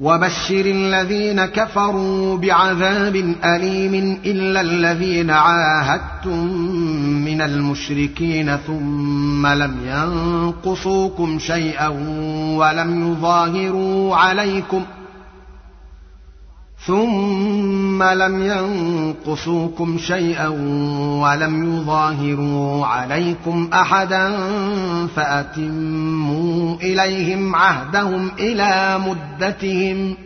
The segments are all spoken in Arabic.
وبشر الذين كفروا بعذاب أليم إلا الذين عاهدتم من المشركين ثم لم ينقصوكم شيئا ولم يظاهروا عليكم ۖ ثم لم ينقصوكم شيئا ولم يظاهروا عليكم احدا فاتموا اليهم عهدهم إلى مدتهم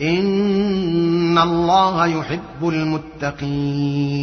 ان الله يحب المتقين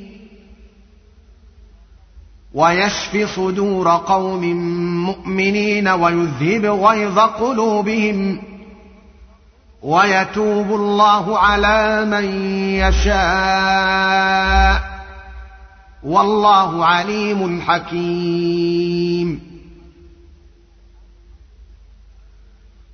ويشف صدور قوم مؤمنين ويذهب غيظ قلوبهم ويتوب الله على من يشاء. والله عليم حكيم.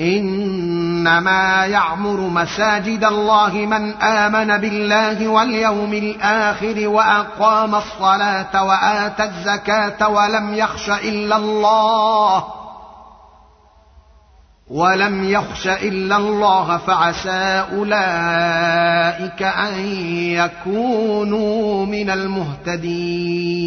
إنما يعمر مساجد الله من آمن بالله واليوم الآخر وأقام الصلاة وآتى الزكاة ولم يخش إلا الله ولم يخش إلا الله فعسى أولئك أن يكونوا من المهتدين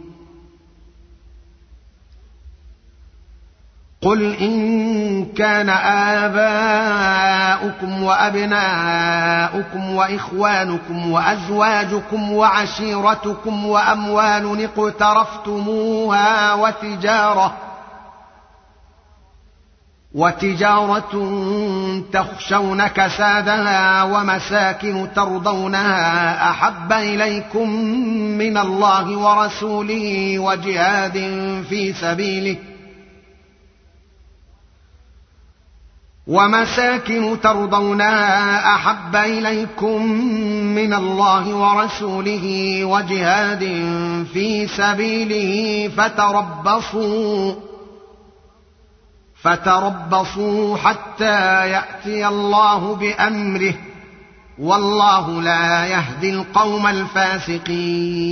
قل إن كان آباؤكم وأبناؤكم وإخوانكم وأزواجكم وعشيرتكم وأموال اقترفتموها وتجارة وتجارة تخشون كسادها ومساكن ترضونها أحب إليكم من الله ورسوله وجهاد في سبيله ومساكن ترضونها أحب إليكم من الله ورسوله وجهاد في سبيله فتربصوا فتربصوا حتى يأتي الله بأمره. والله لا يهدي القوم الفاسقين.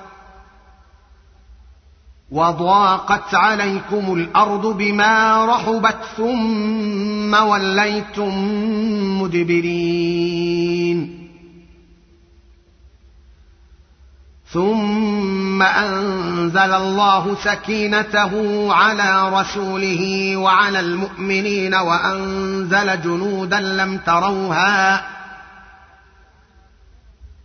وضاقت عليكم الأرض بما رحبت ثم وليتم مدبرين. ثم أنزل الله سكينته على رسوله وعلى المؤمنين وأنزل جنودا لم تروها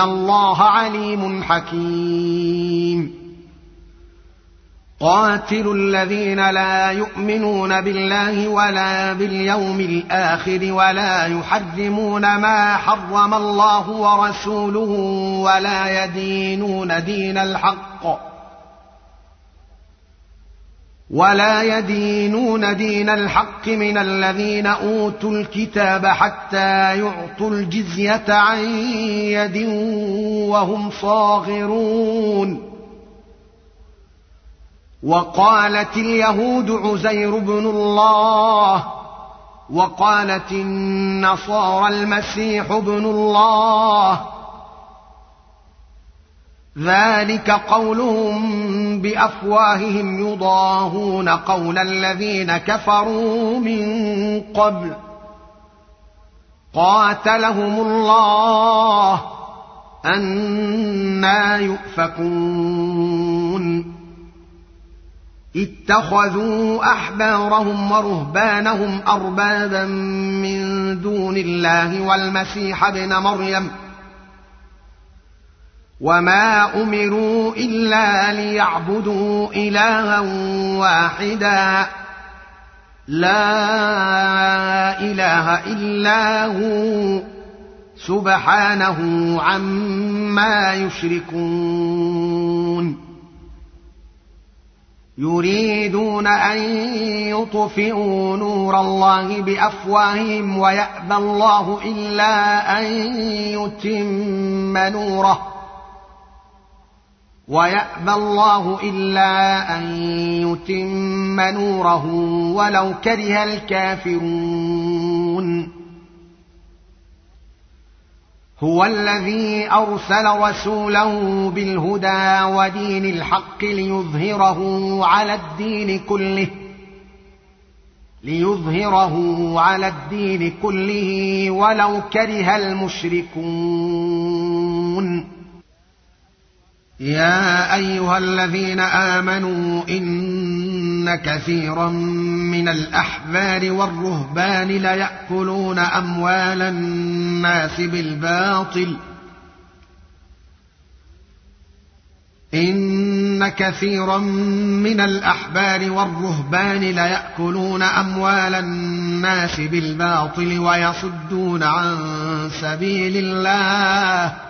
ان الله عليم حكيم. قاتلوا الذين لا يؤمنون بالله ولا باليوم الآخر ولا يحرمون ما حرم الله ورسوله ولا يدينون دين الحق. ولا يدينون دين الحق من الذين اوتوا الكتاب حتى يعطوا الجزيه عن يد وهم صاغرون وقالت اليهود عزير بن الله وقالت النصارى المسيح ابن الله ذلك قولهم بأفواههم يضاهون قول الذين كفروا من قبل. قاتلهم الله أنا يؤفكون. اتخذوا أحبارهم ورهبانهم أربابا من دون الله والمسيح ابن مريم. وما امروا الا ليعبدوا الها واحدا لا اله الا هو سبحانه عما يشركون يريدون ان يطفئوا نور الله بافواههم ويابى الله الا ان يتم نوره ويابى الله الا ان يتم نوره ولو كره الكافرون هو الذي ارسل رسوله بالهدى ودين الحق ليظهره على الدين كله ليظهره على الدين كله ولو كره المشركون يا أيها الذين آمنوا إن كثيرا من الأحبار والرهبان ليأكلون أموال الناس بالباطل. إن كثيرا من الأحبار والرهبان ليأكلون أموال الناس بالباطل ويصدون عن سبيل الله.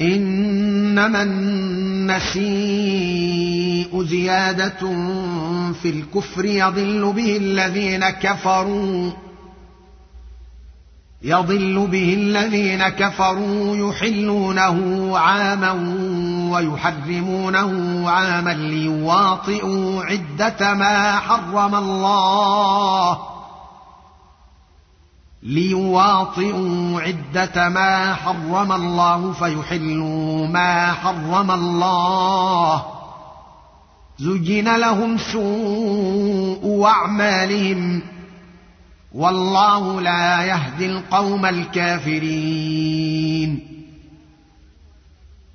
إنما النسيء زيادة في الكفر يضل به الذين كفروا يضل به الذين كفروا يحلونه عاما ويحرمونه عاما ليواطئوا عدة ما حرم الله. ليواطئوا عدة ما حرم الله فيحلوا ما حرم الله. زين لهم سوء أعمالهم. والله لا يهدي القوم الكافرين.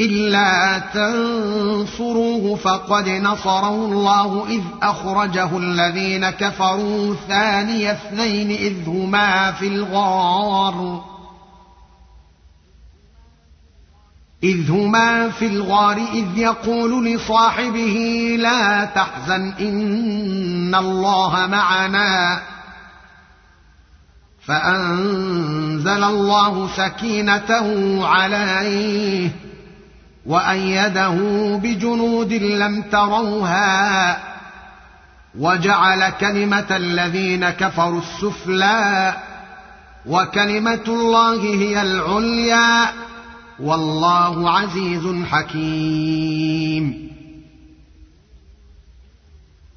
إلا تنصروه فقد نصره الله إذ أخرجه الذين كفروا ثاني اثنين إذ هما في الغار. إذ هما في الغار إذ يقول لصاحبه لا تحزن إن الله معنا. فأنزل الله سكينته عليه وأيده بجنود لم تروها وجعل كلمة الذين كفروا السفلى وكلمة الله هي العليا والله عزيز حكيم.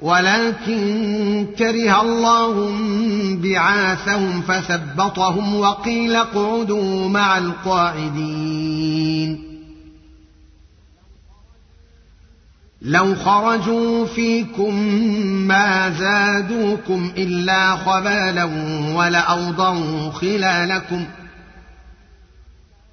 ولكن كره الله بعاثهم فثبطهم وقيل اقعدوا مع القاعدين. لو خرجوا فيكم ما زادوكم إلا خبالا ولأوضعوا خلالكم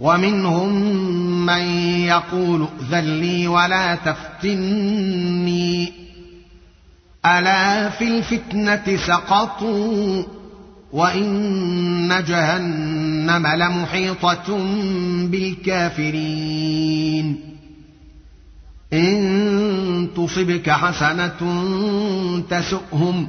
ومنهم من يقول ائذن لي ولا تفتني. ألا في الفتنة سقطوا وإن جهنم لمحيطة بالكافرين. إن تصبك حسنة تسؤهم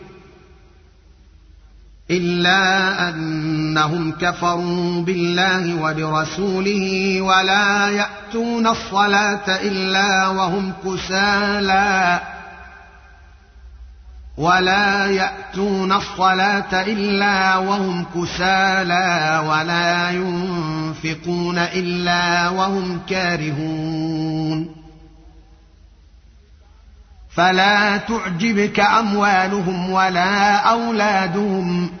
إلا أنهم كفروا بالله وبرسوله ولا يأتون الصلاة إلا وهم كسالى ولا يأتون الصلاة إلا وهم كسالى ولا ينفقون إلا وهم كارهون. فلا تعجبك أموالهم ولا أولادهم.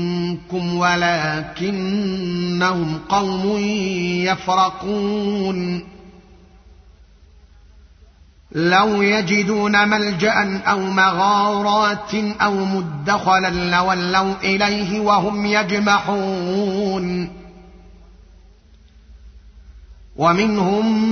منكم ولكنهم قوم يفرقون. لو يجدون ملجأ أو مغارات أو مدخلا لولوا إليه وهم يجمحون. ومنهم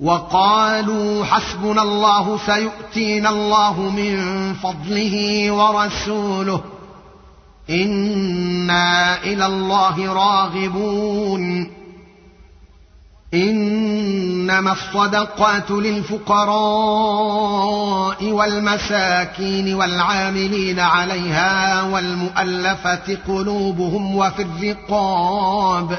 وقالوا حسبنا الله سيؤتينا الله من فضله ورسوله. إنا إلى الله راغبون. إنما الصدقات للفقراء والمساكين والعاملين عليها والمؤلفة قلوبهم وفي الرقاب.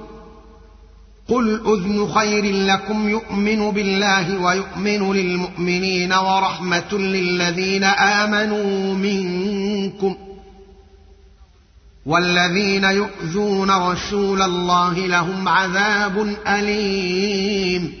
قل اذن خير لكم يؤمن بالله ويؤمن للمؤمنين ورحمه للذين امنوا منكم والذين يؤذون رسول الله لهم عذاب اليم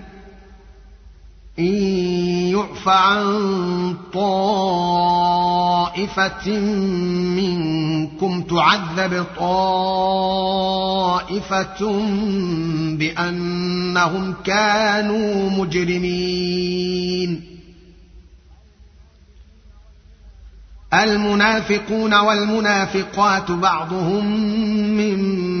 إن يعف عن طائفة منكم تعذب طائفة بأنهم كانوا مجرمين. المنافقون والمنافقات بعضهم من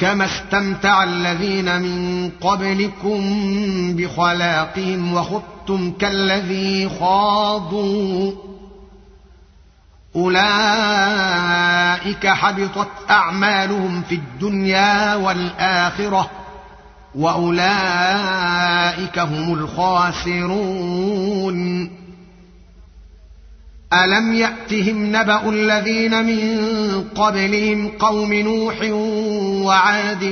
كما استمتع الذين من قبلكم بخلاقهم وخذتم كالذي خاضوا اولئك حبطت اعمالهم في الدنيا والاخره واولئك هم الخاسرون الم ياتهم نبا الذين من قبلهم قوم نوح وعاد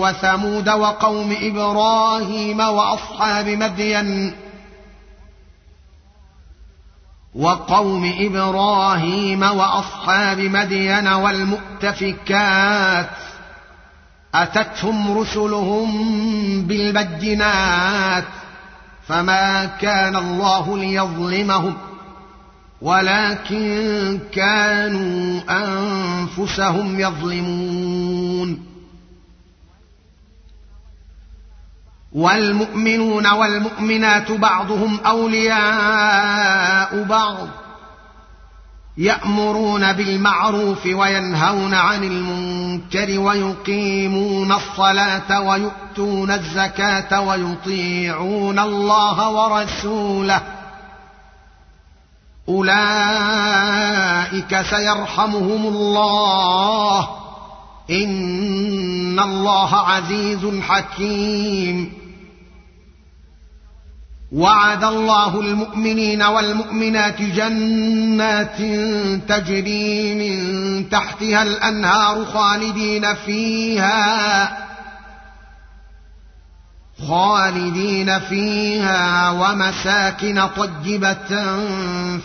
وثمود وقوم إبراهيم وأصحاب مدين وقوم إبراهيم وأصحاب مدين والمؤتفكات أتتهم رسلهم بالبينات فما كان الله ليظلمهم ولكن كانوا أنفسهم يظلمون. والمؤمنون والمؤمنات بعضهم أولياء بعض يأمرون بالمعروف وينهون عن المنكر ويقيمون الصلاة ويؤتون الزكاة ويطيعون الله ورسوله. أولئك سيرحمهم الله. إن الله عزيز حكيم. وعد الله المؤمنين والمؤمنات جنات تجري من تحتها الأنهار خالدين فيها. خالدين فيها ومساكن طيبة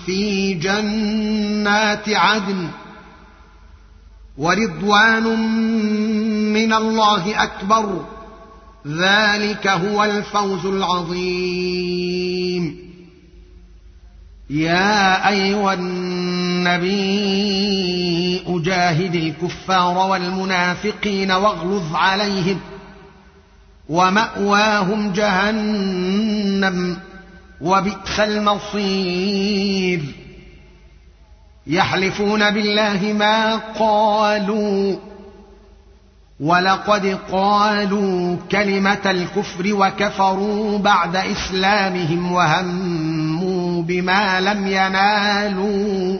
في جنات عدن ورضوان من الله أكبر. ذلك هو الفوز العظيم. يا أيها النبي أجاهد الكفار والمنافقين واغلظ عليهم. ومأواهم جهنم وبئس المصير. يحلفون بالله ما قالوا ولقد قالوا كلمة الكفر وكفروا بعد إسلامهم وهموا بما لم ينالوا.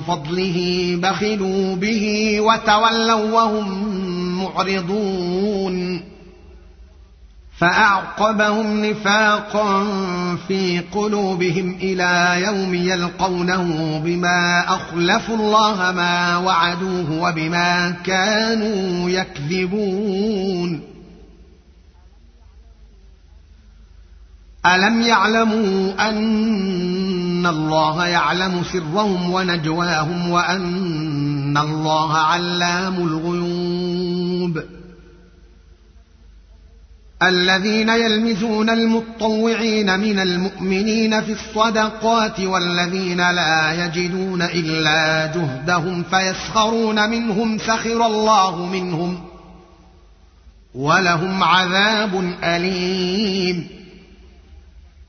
فضله بخلوا به وتولوا وهم معرضون. فأعقبهم نفاقا في قلوبهم إلى يوم يلقونه بما أخلفوا الله ما وعدوه وبما كانوا يكذبون. ألم يعلموا أن الله يعلم سرهم ونجواهم وان الله علام الغيوب الذين يلمزون المطوعين من المؤمنين في الصدقات والذين لا يجدون الا جهدهم فيسخرون منهم سخر الله منهم ولهم عذاب اليم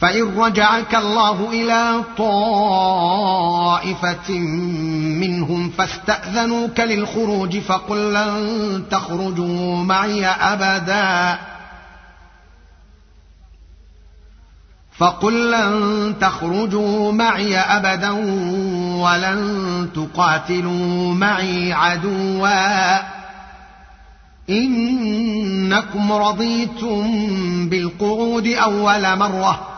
فإن رجعك الله إلى طائفة منهم فاستأذنوك للخروج فقل لن تخرجوا معي أبدا. فقل لن تخرجوا معي أبدا ولن تقاتلوا معي عدوا. إنكم رضيتم بالقعود أول مرة.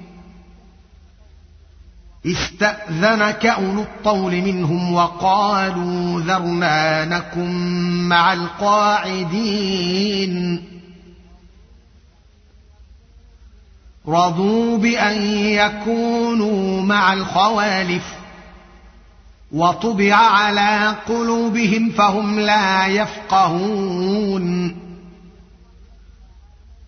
استاذنك اولو الطول منهم وقالوا ذرنا نكن مع القاعدين. رضوا بأن يكونوا مع الخوالف. وطبع على قلوبهم فهم لا يفقهون.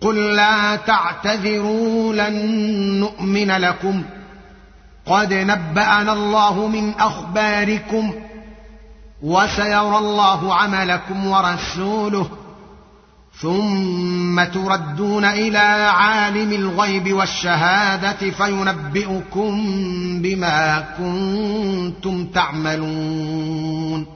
قل لا تعتذروا لن نؤمن لكم. قد نبأنا الله من أخباركم وسيرى الله عملكم ورسوله ثم تردون إلى عالم الغيب والشهادة فينبئكم بما كنتم تعملون.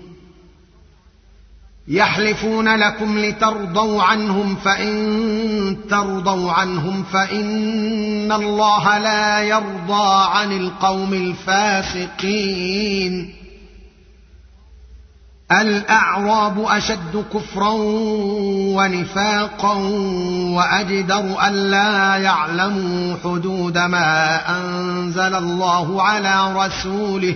يحلفون لكم لترضوا عنهم فإن ترضوا عنهم فإن الله لا يرضى عن القوم الفاسقين. الأعراب أشد كفرا ونفاقا وأجدر الا يعلموا حدود ما أنزل الله على رسوله.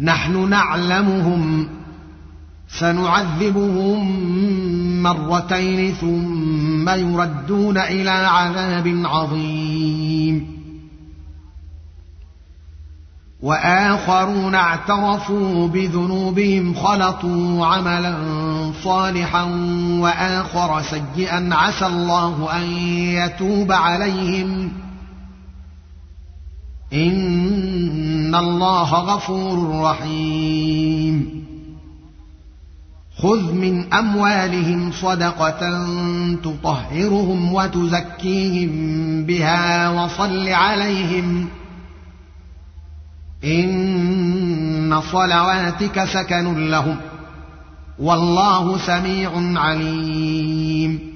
نحن نعلمهم سنعذبهم مرتين ثم يردون إلى عذاب عظيم. وآخرون اعترفوا بذنوبهم خلطوا عملا صالحا وآخر سيئا. عسى الله أن يتوب عليهم. إن الله غفور رحيم. خذ من أموالهم صدقة تطهرهم وتزكيهم بها وصل عليهم. إن صلواتك سكن لهم. والله سميع عليم.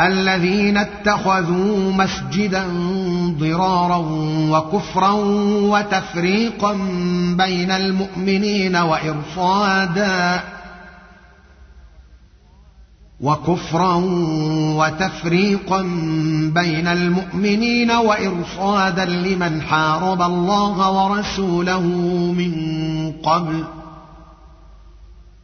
الذين اتخذوا مسجدا ضرارا وكفرا وتفريقا بين المؤمنين وإرصادا وكفرا وتفريقا بين المؤمنين وإرصادا لمن حارب الله ورسوله من قبل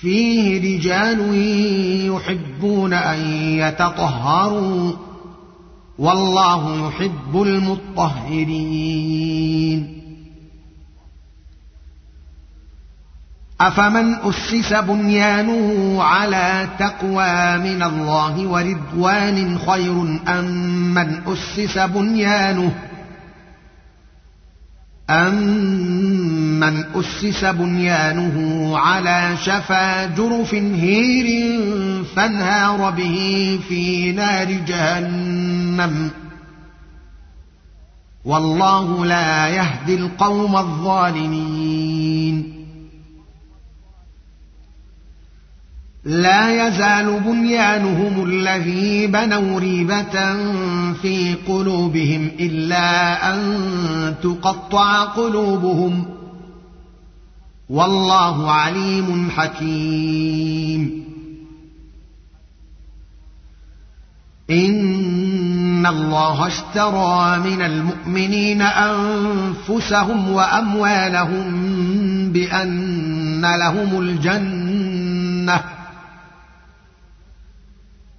فيه رجال يحبون أن يتطهروا والله يحب المطهرين. أفمن أسس بنيانه على تقوى من الله ورضوان خير أم من أسس بنيانه أمن أسس بنيانه على شفا جرف هير فانهار به في نار جهنم والله لا يهدي القوم الظالمين. لا يزال بنيانهم الذي بنوا ريبة في قلوبهم إلا أن تقطع قلوبهم والله عليم حكيم. إن الله اشترى من المؤمنين أنفسهم وأموالهم بأن لهم الجنة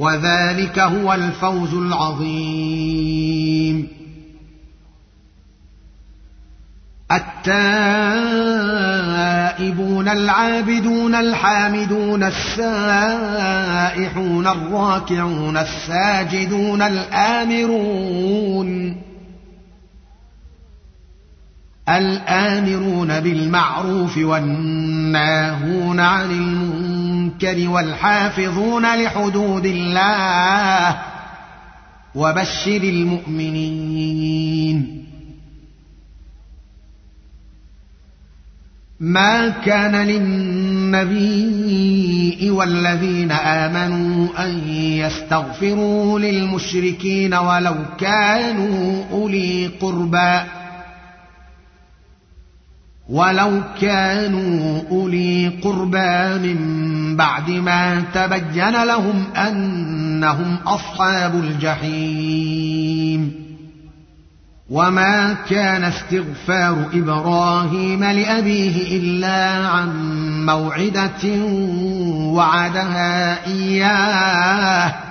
وذلك هو الفوز العظيم. التائبون العابدون الحامدون السائحون الراكعون الساجدون الآمرون الآمرون بالمعروف والناهون عن المنكر والحافظون لحدود الله وبشر المؤمنين. ما كان للنبي والذين آمنوا أن يستغفروا للمشركين ولو كانوا أولي قربى ولو كانوا أولي قربى من بعد ما تبين لهم أنهم أصحاب الجحيم. وما كان استغفار إبراهيم لأبيه إلا عن موعدة وعدها إياه.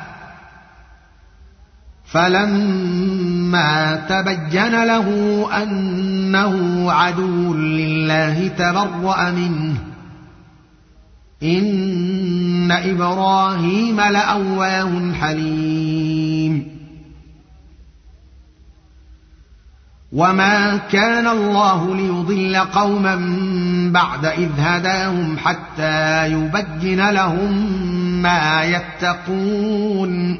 فلما تبين له أنه عدو لله تبرأ منه. إن إبراهيم لأواه حليم. وما كان الله ليضل قوما بعد إذ هداهم حتى يبين لهم ما يتقون.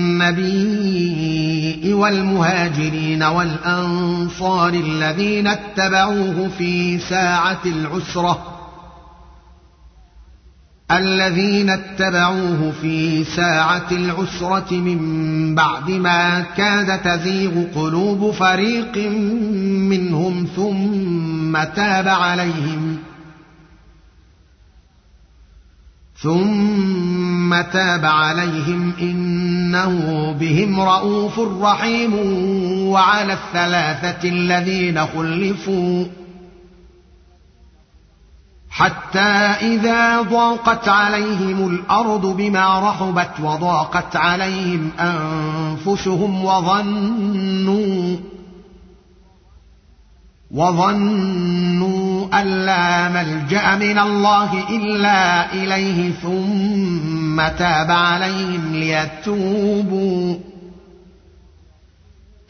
النبي والمهاجرين والأنصار الذين اتبعوه في ساعة العسرة الذين اتبعوه في ساعة العسرة من بعد ما كاد تزيغ قلوب فريق منهم ثم تاب عليهم ثم تاب عليهم إنه بهم رءوف رحيم وعلى الثلاثة الذين خلفوا حتى إذا ضاقت عليهم الأرض بما رحبت وضاقت عليهم أنفسهم وظنوا وظنوا أن لا ملجأ من الله إلا إليه ثم تاب عليهم ليتوبوا.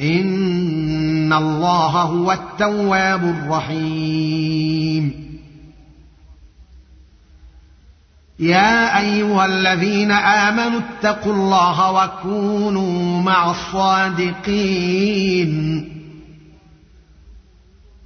إن الله هو التواب الرحيم. يا أيها الذين آمنوا اتقوا الله وكونوا مع الصادقين.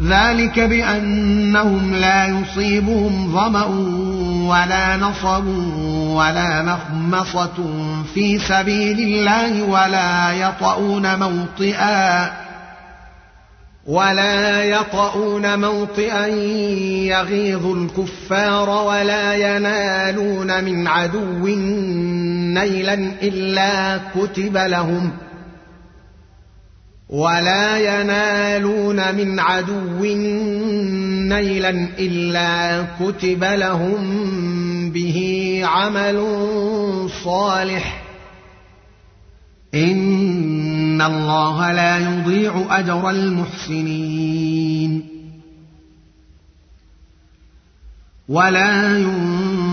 ذلك بأنهم لا يصيبهم ظمأ ولا نصب ولا مخمصة في سبيل الله ولا يطؤون موطئا ولا يطؤون موطئا يغيظ الكفار ولا ينالون من عدو نيلا إلا كتب لهم ۖ ولا ينالون من عدو نيلا إلا كتب لهم به عمل صالح. إن الله لا يضيع أجر المحسنين. ولا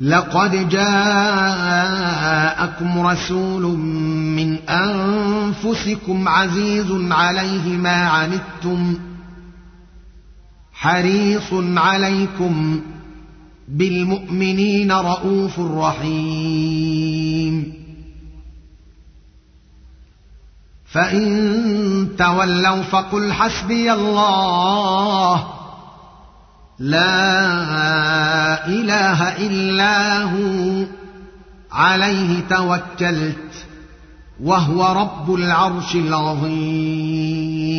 لقد جاءكم رسول من أنفسكم عزيز عليه ما عنتم حريص عليكم بالمؤمنين رءوف رحيم. فإن تولوا فقل حسبي الله. لا إله إلا هو. عليه توكلت وهو رب العرش العظيم.